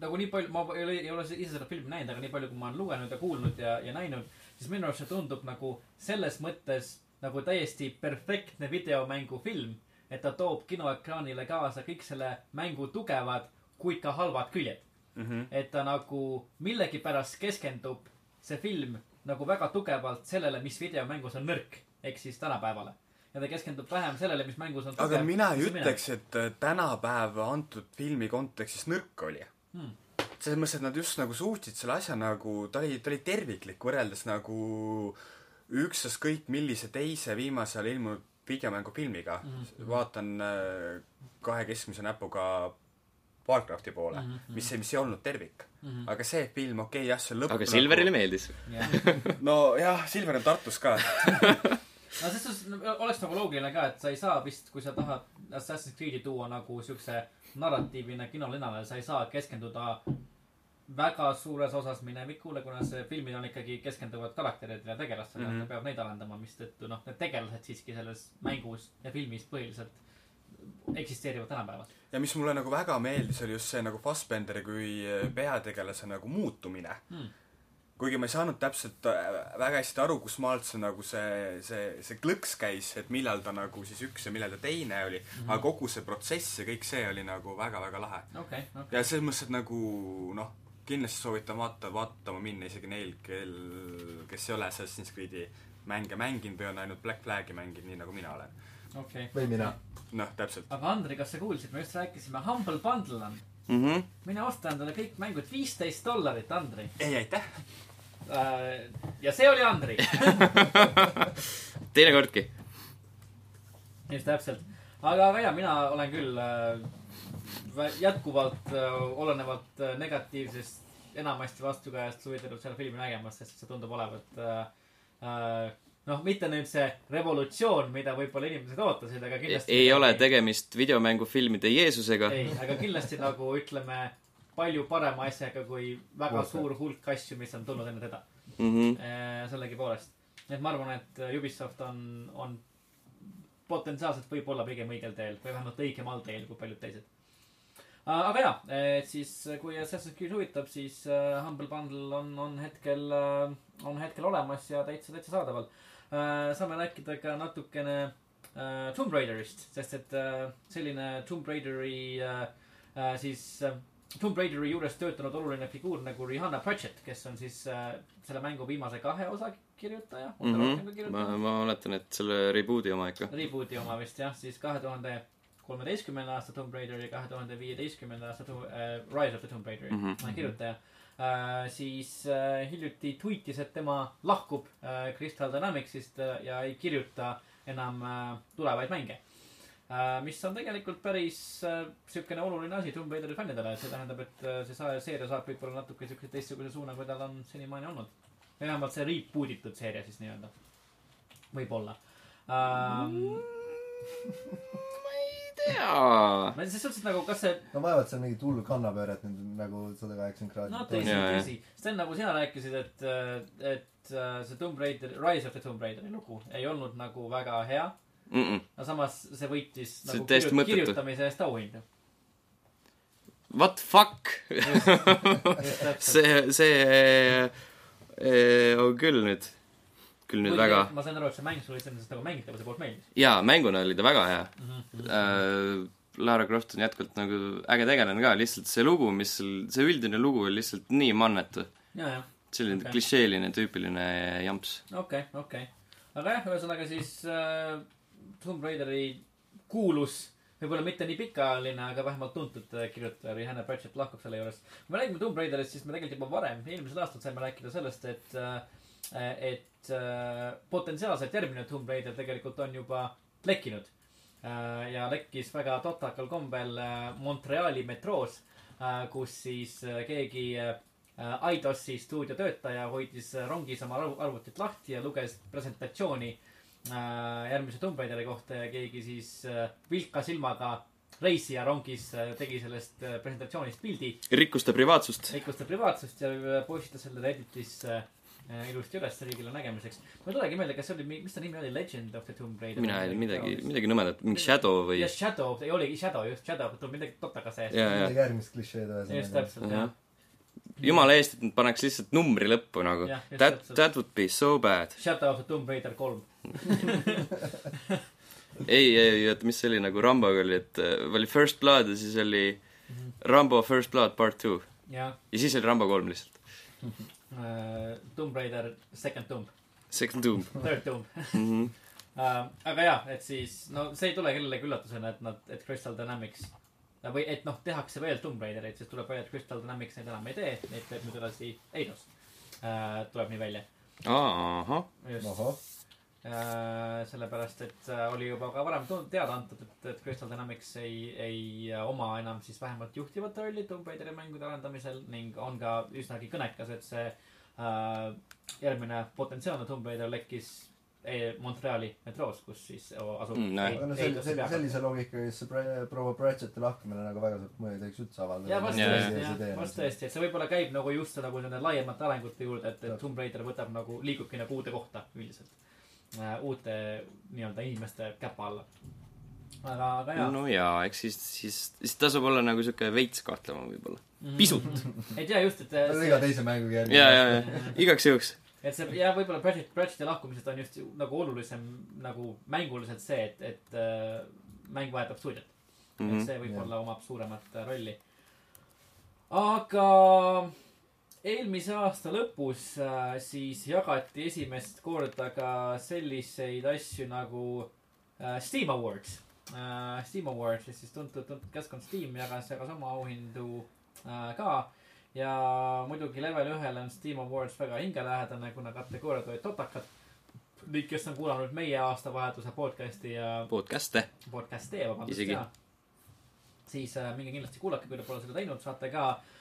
nagu nii palju, ma ei ole, ei ole ise seda filmi näinud, aga nii palju, kui ma olen lugenud ja kuulnud ja, ja näinud, siis minu arust see tundub nagu selles mõttes nagu täiesti perfektne videomängufilm, et ta toob kinoekraanile kaasa kõik selle mängu tugevad, kuid ka halvad küljed. Mm -hmm. et ta nagu millegipärast keskendub, see film nagu väga tugevalt sellele, mis videomängus on nõrk, ehk siis tänapäevale. ja ta keskendub vähem sellele, mis mängus on aga mina ei ütleks, et äh, tänapäeva antud filmi kontekstis nõrk oli Hmm. selles mõttes, et nad just nagu suutsid selle asja nagu, ta oli, ta oli terviklik võrreldes nagu ükstaskõik millise teise viimasel ajal ilmunud videomängufilmiga mm. Mhm. -hmm. vaatan äh, kahe keskmise näpuga Warcrafti poole mm, Mhm, -hmm. mis, mis ei olnud tervik mm. Mhm. -hmm. aga see film, okei okay,, jah, see lõpp aga Silverile meeldis. jah <laughs> nojah, Silver on Tartus ka. <laughs> no selles suhtes no, oleks nagu loogiline ka, et sa ei saa vist, kui sa tahad Assassin's Creed'i tuua nagu siukse narratiivina kinolinale, sa ei saa keskenduda väga suures osas minevikule, kuna see filmid on ikkagi keskenduvad karakteridele ja tegelastele mm, Mhm. -hmm. ta peab neid arendama, mistõttu noh, need tegelased siiski selles mängus ja filmis põhiliselt eksisteerivad tänapäeval. ja mis mulle nagu väga meeldis, oli just see nagu Fassbenderi kui peategelase nagu muutumine Hmm. kuigi ma ei saanud täpselt äh, väga hästi aru, kus maalt see nagu see, see, see klõks käis, et millal ta nagu siis üks ja millal ta teine oli mm. -hmm. aga kogu see protsess ja kõik see oli nagu väga-väga lahe. okei, okei. ja selles mõttes, et nagu noh, kindlasti soovitan vaata, vaatama minna isegi neil, kel, kes ei ole Assassin's Creed'i mänge mänginud või on ainult Black Flag'i mänginud, nii nagu mina olen. okei. või mina. noh, täpselt. aga Andri, kas sa kuulsid, me just rääkisime, Humble Bundle on. Mhm. mine osta endale kõik mängud, viisteist dollarit, Andri. ei, aitäh. ja see oli Andri. <laughs> teinekordki. just täpselt. aga, aga jaa, mina olen küll äh, jätkuvalt äh, olenevalt äh, negatiivsest enamasti vastukajast huvitatud seda filmi nägemas, sest see tundub olevat äh, äh, noh, mitte nüüd see revolutsioon, mida võib-olla inimesed ootasid, aga kindlasti ei ole tegemist videomängufilmide Jeesusega. ei, aga kindlasti nagu ütleme, palju parema asjaga kui väga Warcraft. suur hulk asju, mis on tulnud enne teda. Mhm. sellegipoolest. nii et ma arvan, et Ubisoft on, on potentsiaalselt võib-olla pigem õigel teel või vähemalt õigemal teel kui paljud teised. aga jaa, et siis kui Assassin's Creed huvitab, siis äh, Humble Bundle on, on hetkel, on hetkel olemas ja täitsa, täitsa saadaval. Saame rääkida ka natukene äh, Tomb Raiderist, sest et äh, selline Tomb Raideri äh, äh, siis äh, Tomb Raideri juures töötanud oluline figuur nagu Rihanna Pratchett, kes on siis äh, selle mängu viimase kahe osa kirjutaja. rohkem ka ma, ma oletan, et selle reboot'i oma ikka. Rebooti oma vist jah, siis kahe tuhande kolmeteistkümnenda aasta Tomb Raideri, kahe tuhande viieteistkümnenda aasta Tomb- äh, Rise of the Tomb Raideri mm. -hmm. kirjutaja äh,. Siis äh, hiljuti tweetis, et tema lahkub äh, Crystal Dynamicsist äh, ja ei kirjuta enam äh, tulevaid mänge äh,. mis on tegelikult päris äh, siukene oluline asi Tomb Raideri fännidele, see tähendab, et äh, see seeria saab võib-olla natuke siukse teistsuguse suuna, kui tal on senimaani olnud. vähemalt see reboot itud seeria siis nii-öelda. võib-olla ähm,. jaa. ma selles suhtes nagu, kas see, no vaevalt see on mingit hullu kannapööret nüüd nagu sada kaheksakümmend kraadi no tõsi, tõsi. Sten, nagu sina rääkisid, et, et see Tomb Raider, Rise of the Tomb Raideri lugu ei olnud nagu väga hea. aga samas see võitis See nagu on täiesti mõttetu. kirjutamise eest auhindu. What fuck? <laughs> see, see eh, on küll nüüd, küll nüüd väga. ma sain aru, et see mäng sulle iseenesest nagu mängitavuse poolt meeldis jaa, mänguna oli ta väga hea mm. -hmm. äh,. Lara Croft on jätkuvalt nagu äge tegelane ka, lihtsalt see lugu, mis seal, see üldine lugu oli lihtsalt nii mannetu. selline okay. klišeeline, tüüpiline jamps. okei, okei. aga jah, ühesõnaga siis äh, Tomb Raideri kuulus, võib-olla mitte nii pikaajaline, aga vähemalt tuntud äh, kirjutaja Rihanna Pratchett lahkub selle juurest. kui me räägime Tomb Raiderist, siis me tegelikult juba varem, eelmisel aastal saime rääkida sellest, et äh, et potentsiaalselt järgmine Tomb Raider tegelikult on juba lekkinud äh,. ja lekkis väga totakal kombel äh, Montreali metroos äh,, kus siis äh, keegi äh, Eidosi stuudio töötaja hoidis äh, rongis oma arv- arvutit lahti ja luges presentatsiooni äh, järgmise Tomb Raideri kohta ja keegi siis äh, vilka silmaga reisija rongis äh, tegi sellest äh, presentatsioonist pildi, rikkus ta privaatsust. rikkus ta privaatsust ja äh, postitas selle Redditisse äh, ilusti üles riigile nägemiseks. ma ei tulegi meelde, kas see oli, mis ta nimi oli, Legend of the Tomb Raider? mina ei, midagi, midagi nõmedat, mingi Shadow või jah, Shadow, ei oligi Shadow, just Shadow, tuleb midagi totakas sees. Midagi järgmist klišeed just ühesõnaga. täpselt, Jah. jumala eest, et nad paneks lihtsalt numbri lõppu nagu just That, that would be so bad. Shadow of the Tomb Raider kolm. <laughs> ei, ei, oota, mis see oli nagu Ramboga oli, et äh, oli First Blood ja siis oli Rambo First Blood Part Two. jah, ja siis oli Rambo kolm lihtsalt. <laughs> Tomb Raider Second Tomb, Second Doom Third Tomb. mm. -hmm. Uh, aga jah, et siis, no see ei tule kellelegi üllatusena, et nad, et Crystal Dynamics või et noh, tehakse veel Tomb Raidereid, siis tuleb välja, et Crystal Dynamics neid enam ei tee, neid teeb nüüd edasi Eidos uh,. tuleb nii välja. ahah, just sellepärast, et uh, oli juba ka varem teada antud, et, et Crystal Dynamics ei, ei uh, oma enam siis vähemalt juhtivat rolli Tomb Raideri mängude arendamisel ning on ka üsnagi kõnekas, et see uh, järgmine potentsiaalne Tomb Raider lekkis eh, Montreali metroos, kus siis asub Mm, no sel-, sel-, sellise loogikaga, siis see proua Pratchetti lahkumine nagu väga suurt mõju ei tohiks üldse avaldada. ja vast tõesti, jah, vast tõesti, et see võib-olla käib nagu just nagu nende laiemate arengute juurde, et, et. Tomb Raider võtab nagu, liigubki nagu uude kohta üldiselt äh,. Uute nii-öelda inimeste käpa alla. aga, aga jaa no jaa, eks siis, siis, siis tasub olla nagu siuke veits kahtlema võib-olla. mm. pisut. <laughs> ei tea just, et no iga teise mänguga järgi. ja, ja, ja igaks juhuks. et see ja võib-olla Pratchett, Pratchetti lahkumisest on just nagu olulisem nagu mänguliselt see, et, et äh, mäng vahetab stuudiot mm. -hmm. et see võib-olla omab suuremat äh, rolli. aga eelmise aasta lõpus äh, siis jagati esimest korda ka selliseid asju nagu äh, Steam Awards äh,. Steam Awards, siis tuntud, tuntud keskkond Steam jagas, jagas oma auhindu äh, ka ja muidugi level ühele on Steam Awards väga hingelähedane, kuna kategooriad olid totakad. Kõik, kes on kuulanud meie aastavahetuse podcast'i ja podcast'e. podcast'e, vabandust, Isegi. siis äh, minge kindlasti kuulake, kui te pole seda teinud, saate ka äh,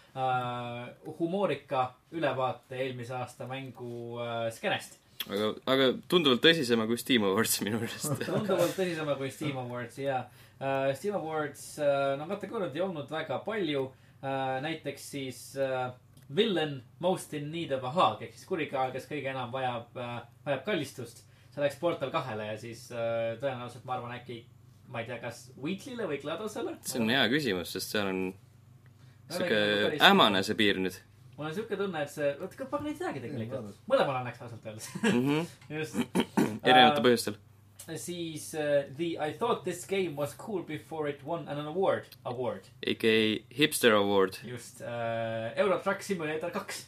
humoorika ülevaate eelmise aasta mängu äh, skeenest aga, aga tunduvalt tõsisema kui Steam Awards minu meelest. <laughs> tunduvalt tõsisema kui Steam Awards ja uh, Steam Awards no kategooriaid ei olnud väga palju näiteks siis Villain most in need of a hug ehk siis kurikaal, kes kõige enam vajab vajab kallistust. see läks Portal kahele ja siis tõenäoliselt ma arvan äkki, ma ei tea, kas Wheatley'le või Gladosele. see on hea küsimus, sest seal on sihuke ähmane see piir nüüd mul on siuke tunne, et see, vot kas ma ei teagi tegelikult vaadata.. mõlemal annaks ausalt öeldes. -hmm. <laughs> just. <clears throat> erinevatel põhjustel. siis uh, The I thought this game was cool before it won an award, award. AKA Hipster Award. just uh, Euro Truck Simulator kaks.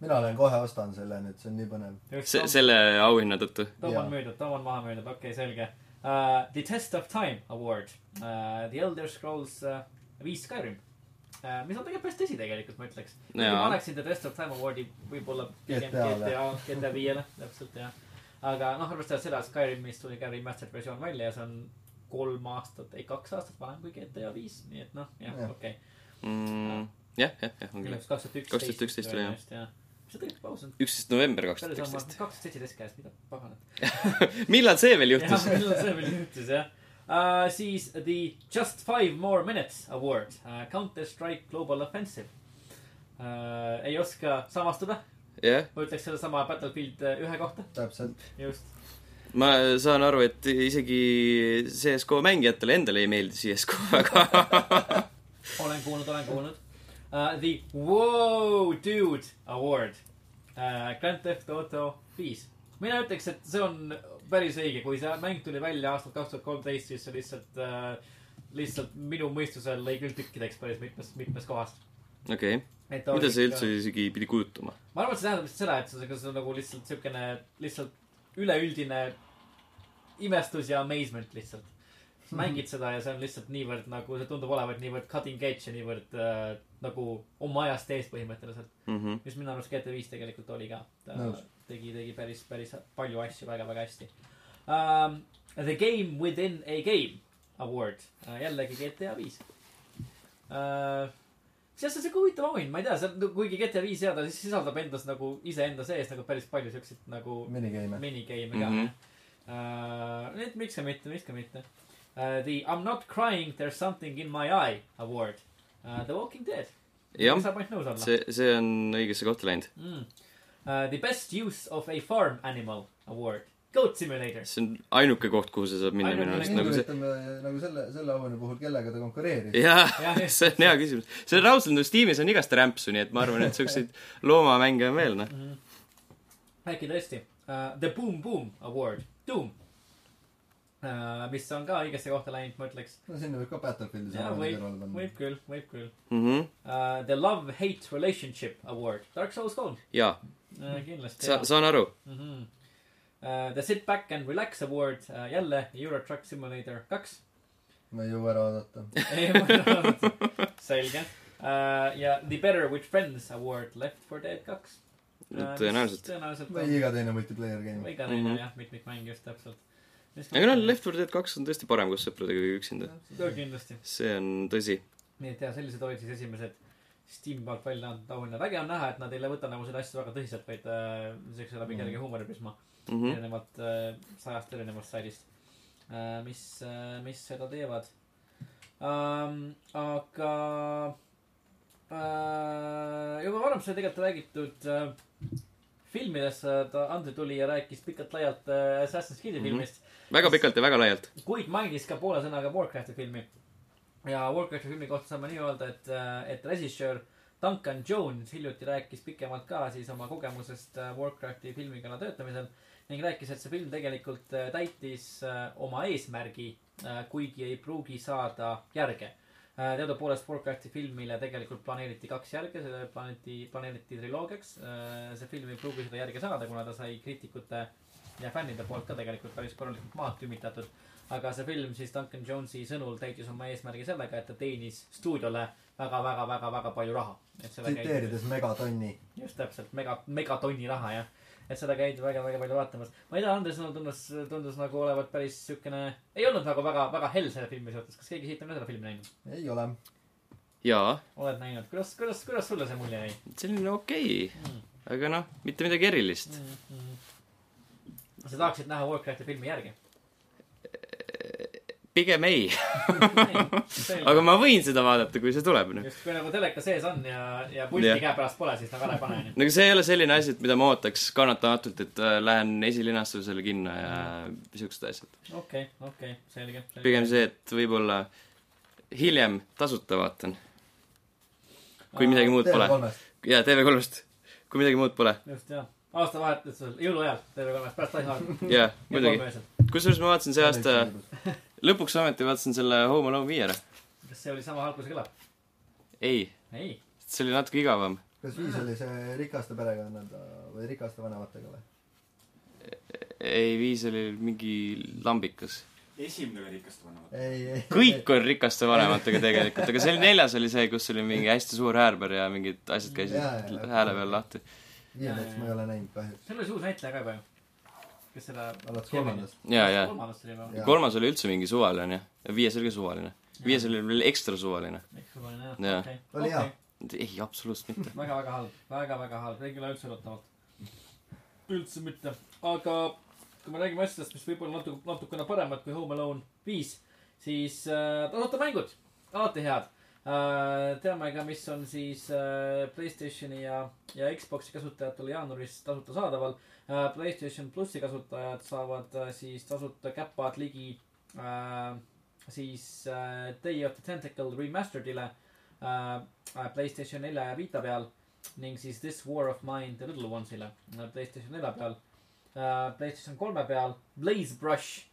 mina olen kohe ostan selle nüüd, see on nii põnev. see, selle auhinna tõttu. Tom on müüdud, Tom on maha müüdud, okei okay,, selge uh,. The Test of Time Award uh,, The Elder Scrolls uh, viis Skyrim uh,. Mis on tegelikult päris tõsi tegelikult, ma ütleks. annaksin The Test of Time Awardi võib-olla pigem. GTA, GTA viiele, täpselt jah. aga noh, arvestades seda, et Skyrimist tuli ka remastered versioon välja ja see on kolm aastat, ei kaks aastat vanem kui GTA viis, nii et noh, jah, okei. Mm, jah, jah, jah, ongi. kaks tuhat üksteist. 2011 oli, jah. mis see tegelikult paus on? üksteist november kaks tuhat üksteist. kaks tuhat seitseteist käes, mida paganat. <laughs> millal see veel <laughs> juhtus? millal see veel juhtus jah uh,. siis The Just Five More Minutes Award uh,, Counter Strike Global Offensive uh,. ei oska samastuda, jah, ma ütleks sedasama Battlefield uh, ühe kohta, täpselt. just. ma saan aru, et isegi CSGO mängijatele endale ei meeldi CSGO <laughs> väga. <laughs> olen kuulnud, olen kuulnud uh,. The Wow Dude Award uh,, Grand Theft Auto viis. mina ütleks, et see on päris õige, kui see mäng tuli välja aastal kaks tuhat kolmteist, siis see lihtsalt uh,, lihtsalt minu mõistusel lõi küll tükkideks päris mitmes, mitmes kohas. okei, ta mida see üldse isegi pidi kujutama? ma arvan, et see tähendab lihtsalt seda, et see, see on nagu lihtsalt siukene, lihtsalt üleüldine imestus ja amazement lihtsalt. Sa mängid seda ja see on lihtsalt niivõrd nagu, see tundub olevat niivõrd cutting edge ja niivõrd äh, nagu oma ajast ees põhimõtteliselt. Mhm. mis minu arust GT5 tegelikult oli ka. ta Nõus. tegi, tegi päris, päris palju asju väga-väga hästi um,. The Game Within a Game Award uh,, jällegi GTA viis uh, see on siuke huvitav auhind, ma ei tea, see on, kuigi GTA viis ja ta siis sisaldab endas nagu iseenda sees nagu päris palju siukseid nagu minigeime. minigame'e ka Mhm. mm. -hmm. Uh, nii et miks ka mitte, miks ka mitte uh,. The I m not crying, there is something in my eye award uh,. The Walking Dead. jah, see, see on õigesse kohta läinud. mm.. Uh, the best use of a farm animal award. Goat Simulator. see on ainuke koht, kuhu see saab minna minu arust, mind nagu see. nagu selle, selle auhinna puhul, kellega ta konkureerib. jah <laughs> just. see on hea küsimus. see raudselt nagu Steamis on igast rämpsu, nii et ma arvan, et siukseid <laughs> loomamänge on veel, noh. äkki tõesti uh,. The Boom Boom Award, Doom uh,. Mis on ka õigesse kohta läinud, ma ütleks. no sinna võib ka Battlefieldi sama võib kõrvale, panna. võib küll, võib küll Mhm. uh,. The Love Hate Relationship Award, Dark Souls kolm jaa, uh,, kindlasti sa, saan aru. mm. -hmm. Uh, the Sit Back and Relax Award uh,, jälle Euro Truck Simulator kaks. ma ei jõua ära oodata. <laughs> selge uh,. ja The Better with Friends Award, Left 4 Dead kaks uh,. tõenäoliselt. tõenäoliselt või iga teine multiplayer game. või ka teine mm. -hmm. jah, mitmikmäng just täpselt. Aga noh, Left 4 Dead kaks on tõesti parem koos sõpradega kui üksinda. kindlasti. see on tõsi. nii et jah, sellised olid siis esimesed Steam poolt välja antud auhinnad. äge on näha, et nad ei võta nagu seda asja väga tõsiselt, vaid äh, siukse läbi Mhm. kerge huumoriprisma mm. -hmm.. erinevalt äh, sajast erinevast saidist äh,, mis äh,, mis seda teevad ähm,. aga äh, juba varem sai tegelikult räägitud äh, filmidest, ta Andri tuli ja rääkis pikalt-laialt äh, Assassin's Creed'i mm -hmm. filmist väga pikalt ja väga laialt. kuid mainis ka poole sõnaga Warcrafti filmi. ja Warcrafti filmi kohta saame nii öelda, et, et režissöör Duncan Jones hiljuti rääkis pikemalt ka siis oma kogemusest äh, Warcrafti filmi kallal töötamisel ning rääkis, et see film tegelikult äh, täitis äh, oma eesmärgi, kuigi ei pruugi saada järge. teadupoolest Warcrafti filmile tegelikult planeeriti kaks järge, selle planeeriti, planeeriti triloogiaks. see film ei pruugi seda järge saada, kuna ta sai kriitikute ja fännide poolt ka tegelikult päris korralikult maha tümitatud. aga see film siis Duncan Jonesi sõnul täitis oma eesmärgi sellega, et ta teenis stuudiole väga-väga-väga-väga palju raha. tsiteerides Megatonni. just täpselt, mega, megatonni raha jah. et seda käidi väga-väga palju vaatamas. ma ei tea, Andres sõnul tundus, tundus nagu olevat päris siukene, ei olnud nagu väga, väga hell selle filmi suhtes. kas keegi siit on ka seda filmi näinud? ei ole. jaa, oled näinud, kuidas, kuidas, kuidas sulle see mulje jäi selline okei mm.? aga noh, mitte midagi erilist. Mm, mm. Sa tahaksid näha Warcrafti filmi järgi? pigem ei, aga ma võin seda vaadata, kui see tuleb, noh. just, kui nagu teleka sees on ja, ja pulti Jah. käepärast pole, siis nagu ära ei pane, no aga see ei ole selline asi, et mida ma ootaks kannatamatult, et äh, lähen esilinastusele kinno ja siuksed asjad. okei, okei, selge. pigem see, et võib-olla hiljem tasuta vaatan, kui midagi muud pole. TV3-st. jaa, TV3-st, kui midagi muud pole. just, jah. aastavahetusel, jõuluajal TV3-s, pärast Laiha. jaa, muidugi. kusjuures ma vaatasin see aasta, <laughs> lõpuks ometi vaatasin selle Home Alone viie ära. kas see oli sama halb, kui see kõlab? ei, ei. see oli natuke igavam. kas viis oli see rikaste perekonnad või rikaste vanematega või? ei, viis oli mingi lambikas. esimene oli rikaste ei. kõik on rikaste vanematega <laughs> tegelikult, aga see neljas oli see, kus oli mingi hästi suur häärber ja mingid asjad käisid hääle peal lahti. Viiendaks ma ei ole näinud kahjuks. seal oli uus näitleja ka juba ju. kes seda. alates kolmandast. ja, ja kolmandast oli. Jaa. kolmas oli üldse mingi suvaline jah, ja viies oli ka suvaline. viies oli veel ekstra suvaline. suvaline Jaa. jah, okei. Oli hea. ei, absoluutselt mitte. <laughs> väga-väga halb, väga-väga halb, ei kõla üldse üllatavat. üldse mitte, aga kui me räägime asjadest, mis võib-olla natuke, natukene paremad kui Home Alone viis, siis äh, tasuta mängud, alati head. Teame ka, mis on siis äh, Playstationi ja, ja Xbox'i kasutajatel jaanuaris tasuta saadaval äh,. Playstation plussi kasutajad saavad äh, siis tasuta käpad ligi äh, siis äh, Day of the Tentacle remastered'ile äh, äh, Playstation nelja ja Vita peal ning siis This War of Mine The Little Ones'ile äh, Playstation nelja peal äh,. Playstation kolme peal Blaze Brush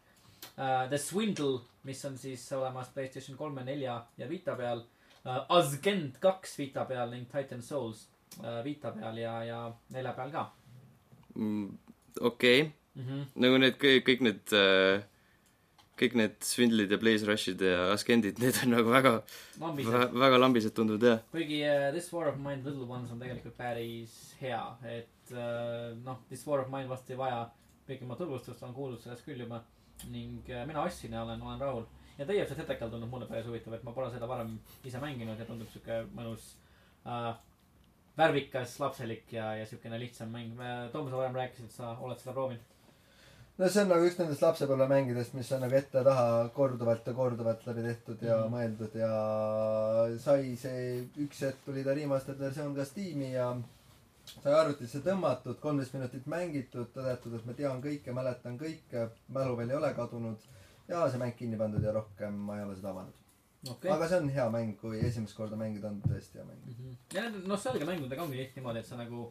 äh, The Swindle, mis on siis olemas Playstation kolme, nelja ja Vita peal äh,. Ascend kaks Vita peal ning Titan Souls äh, Vita peal ja, ja nelja peal ka Mm, okei, mm. -hmm. nagu need kõik, kõik need, kõik need Swindlid ja Blaze Rushid ja Askendid, <laughs> need on nagu väga, väga lambised tunduvad jah. kuigi äh, This War of Mine Little Ones on tegelikult päris hea, et äh, noh, This War of Mine vast ei vaja pikemat tutvustust, olen kuulnud sellest küll juba ning äh, mina ostsin ja olen, olen rahul. Ja Day of the Tentacle tundub mulle päris huvitav, et ma pole seda varem ise mänginud ja tundub siuke mõnus äh, värvikas, lapselik ja, ja siukene lihtsam mäng. Toomas, sa varem rääkisid, sa oled seda proovinud. no see on nagu üks nendest lapsepõlvemängudest, mis on nagu ette-taha korduvalt ja korduvalt läbi tehtud ja Mhm. mõeldud ja sai see, üks hetk tuli ta remastered versioon ka Steam'i ja sai arvutisse tõmmatud, kolmteist minutit mängitud, tõdetud, et ma tean kõike, mäletan kõike, mälu veel ei ole kadunud ja see mäng kinni pandud ja rohkem ma ei ole seda avanud okei okay.. aga see on hea mäng, kui esimest korda mängida on tõesti hea mäng. Mhm. ja nende nostalgiamängudega ongi tihti niimoodi, et sa nagu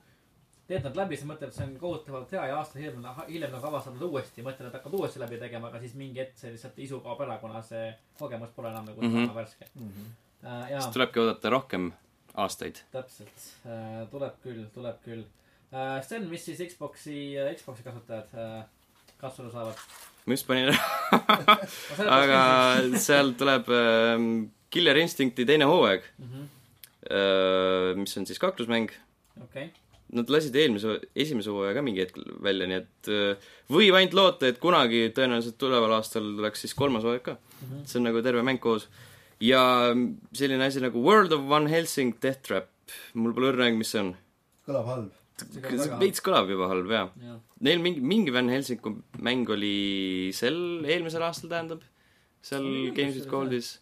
teed nad läbi, sa mõtled, et see on kohutavalt hea ja aasta hiljem, hiljem nagu avastad nad uuesti, mõtled, et hakkad uuesti läbi tegema, aga siis mingi hetk see lihtsalt isu kaob ära, kuna see kogemus pole enam nagu Mhm. sama värske Mm -hmm. uh,. jaa siis, tulebki oodata rohkem aastaid. täpselt uh,, tuleb küll, tuleb küll uh,. Sten, mis siis Xbox'i, Xbox'i kasutajad uh, kasutada saavad? <laughs> ma just panin ära, aga seal tuleb ähm, Killer Instincti teine hooaeg Mhm. äh,, mis on siis kaklusmäng. okei, Nad lasid eelmise, esimese hooaja ka mingi hetk välja, nii et äh, võib ainult loota, et kunagi tõenäoliselt tuleval aastal tuleks siis kolmas hooaeg ka. Mhm. see on nagu terve mäng koos. ja selline asi nagu World of One Helsing Death Trap, mul pole õrna aimu, mis see on. kõlab halb. See veits kõlab juba halb, jaa. jah, Neil mingi, mingi Van Helsingu mäng oli sel, eelmisel aastal tähendab, seal Games with Goldis.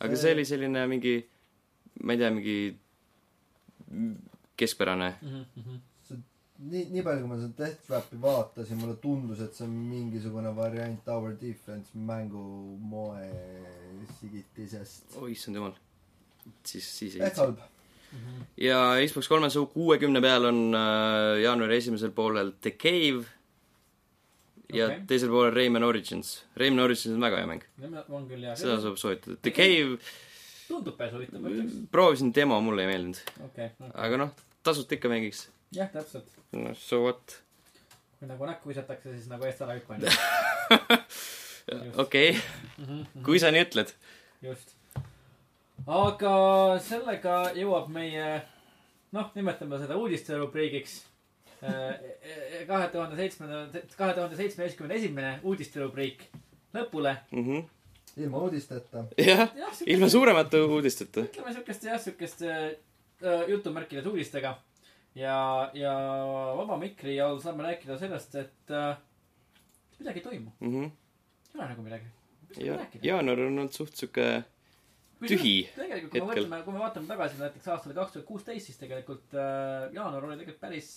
aga See- see oli selline mingi, ma ei tea, mingi keskpärane. Mhm, nii, nii palju, kui ma seda Death Trapi vaatasin, mulle tundus, et see on mingisugune variant Tower Defense mängu moe sigitisest. oi, issand jumal. siis, siis ei ehk halb. Mhm. ja Xbox kolmesaja kuuekümne peal on äh, jaanuari esimesel poolel The Cave ja okay. teisel poolel Rayman Origins. Rayman Origins on väga hea mäng, seda saab soovitada. The Cave, tundub päris huvitav, ma ütleks. proovisin demo, mulle ei meeldinud. okei, aga noh, tasuta ikka mängiks. jah, täpselt. noh, so what. kui nagu näkku visatakse, siis nagu eest ära hüppa onju. <laughs> okei, kui sa nii ütled. just. Aga sellega jõuab meie, noh, nimetame seda uudiste rubriigiks. kahe tuhande seitsmenda, kahe tuhande seitsmeteistkümne esimene uudiste rubriik lõpule. ilma uudisteta. jah, jah, ilma suuremate uudisteta. ütleme siukeste jah, siukeste äh, jutumärkides uudistega. ja, ja vaba mikri all saame rääkida sellest, et äh, midagi ei toimu. Mhm. ei ole nagu midagi. ja jaanuar on olnud suht sihuke tühi tegelikult, kui me mõtleme, kui me vaatame tagasi näiteks aastale kaks tuhat kuusteist, siis tegelikult äh, jaanuar oli tegelikult päris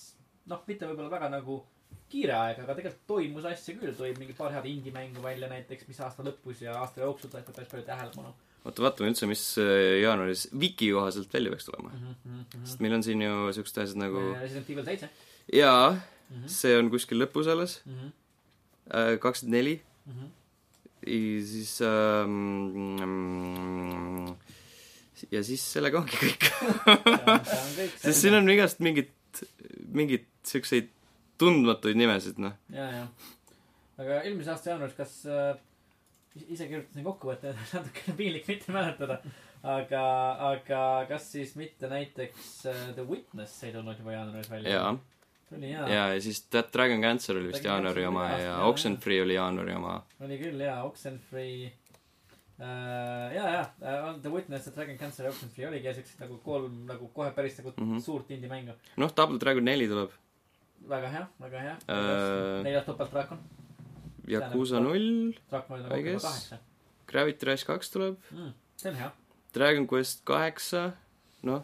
noh, mitte võib-olla väga nagu kiire aeg, aga tegelikult toimus asju küll, tuli mingi paar head indie-mängu välja näiteks, mis aasta lõpus ja aasta jooksul said päris palju tähelepanu oota, vaatame üldse, mis äh, jaanuaris Viki kohaselt välja peaks tulema. mm. -hmm. sest meil on siin ju siuksed asjad nagu Resident Evil seitse jaa, mm. -hmm. see on kuskil lõpus alles, Mm -hmm. kakskümmend neli. -hmm. siis ähm, ja siis sellega ongi kõik. <laughs> see on sest siin on igast mingit, mingit siukseid tundmatuid nimesid, noh. ja, ja. aga eelmise aasta jaanuaris, kas äh,, ise kirjutasin kokkuvõtte, <laughs> natukene piinlik mitte mäletada, aga, aga kas siis mitte näiteks äh, The Witness ei tulnud juba jaanuaris välja? jaa, tuli jaa ja, ja siis That Dragon Cancer oli vist jaanuari oma oli ja aasta, Oxenfree oli jaanuari oma. oli küll jaa, Oxenfree äh,. ja, ja äh, The Witness, The Dragon Cancer ja Oxenfree oligi ja siuksed nagu kolm nagu kohe päris nagu mm. -hmm. suurt indie mängu. noh, Double Dragon neli tuleb, väga hea, väga hea Äh, neljas topeltdraakon. Yakuusa null, draakon I oli guess. Gravity Rush kaks tuleb, mm,. see on hea Dragon Quest kaheksa, noh,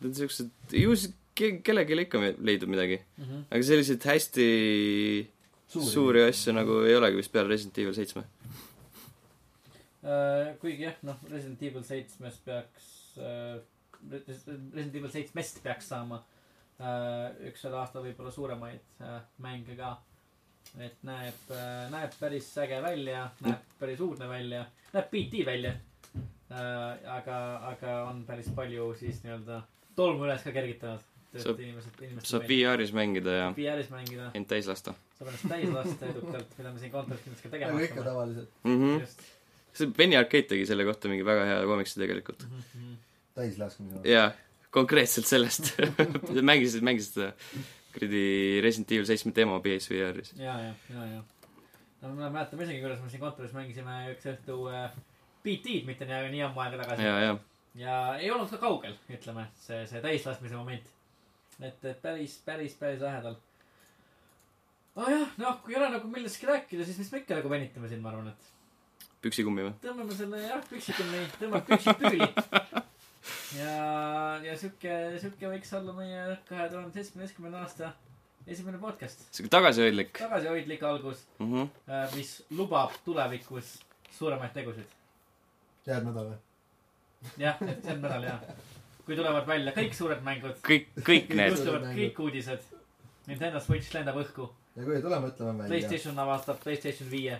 need on siuksed, ju siis ke- kellelegi ikka leidub midagi. mm. -hmm. aga selliseid hästi suuri, suuri asju nagu ei olegi vist peale Resident Evil seitsme. Äh, kuigi jah, noh, Resident Evil seitsmest peaks äh,, Resident Evil seitsmest peaks saama äh, üks selle aasta võib-olla suuremaid äh, mänge ka. et näeb näeb päris äge välja, näeb päris uudne välja, näeb BT välja äh,. aga, aga on päris palju siis nii-öelda tolmu üles ka kergitanud. Saab- saab VR-is mängida ja VR-is mängida, end täis lasta saab ennast täis lasta edukalt, mida me siin kontoris kindlasti ka tegema nagu ikka tavaliselt. mm. -hmm. see Benny Arcade tegi selle kohta mingi väga hea komiksi tegelikult. mm. -hmm. täislaskmise. jaa, konkreetselt sellest <laughs> mängisid, mängisid seda kuradi Resident Evil seitsme demo PSVR-is. ja, ja, ja, ja. no ma mäletan isegi, kuidas me siin kontoris mängisime üks õhtu äh, BT-d mitte nii, nii ammu aega tagasi. ja, ja ja ei olnud ka kaugel, ütleme, see, see täislaskmise moment. et, et päris, päris, päris lähedal. aa jah, noh, kui ei ole nagu millestki rääkida, siis mis me ikka nagu venitame siin, ma arvan, et püksikummi või? tõmbame selle jah, püksikummi, tõmbame püksipüüli. ja, ja sihuke, sihuke võiks olla meie kahe tuhande seitsmeteistkümnenda aasta esimene podcast. sihuke tagasihoidlik tagasihoidlik algus, mm. -hmm. mis lubab tulevikus suuremaid tegusid. järgmine nädal või? jah, et see on nädal jah. Kui tulevad välja kõik suured mängud, kõik, kõik need. juhtuvad kõik uudised. Nintendo Switch lendab õhku, ja kui ei tule, mõtleme välja. Playstation avastab Playstation viie.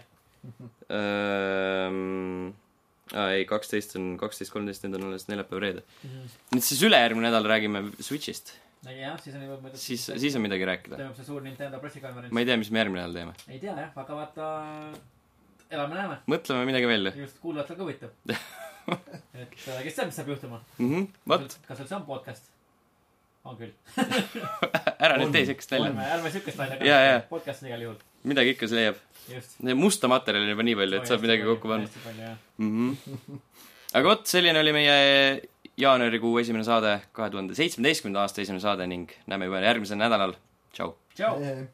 Ähm, aa ei, kaksteist on, kaksteist, kolmteist, need on alles neljapäev-reede. Mhm. nüüd siis ülejärgmine nädal räägime Switch'ist. jah, siis on juba mõeldud. siis, siis on midagi rääkida. toimub see suur Nintendo pressikonverents ma. ei tea, mis me järgmine nädal teeme. ei tea jah, aga vaata, elame-näeme. mõtleme midagi välja just kuulajatel ka huvitav. <laughs> et äh, kes teab, mis saab juhtuma. mm. -hmm. vot, kas üldse on podcast? on küll. <laughs> ära nüüd tee siukest välja. ärme, ärme siukest nalja Jaa, jaa. podcast on igal juhul, midagi ikka see leiab. just. musta materjali on juba nii palju, et saab midagi kokku panna. mm. -hmm. aga vot, selline oli meie jaanuarikuu esimene saade, kahe tuhande seitsmeteistkümnenda aasta esimene saade ning näeme juba järgmisel nädalal. tšau. tšau. Ehe.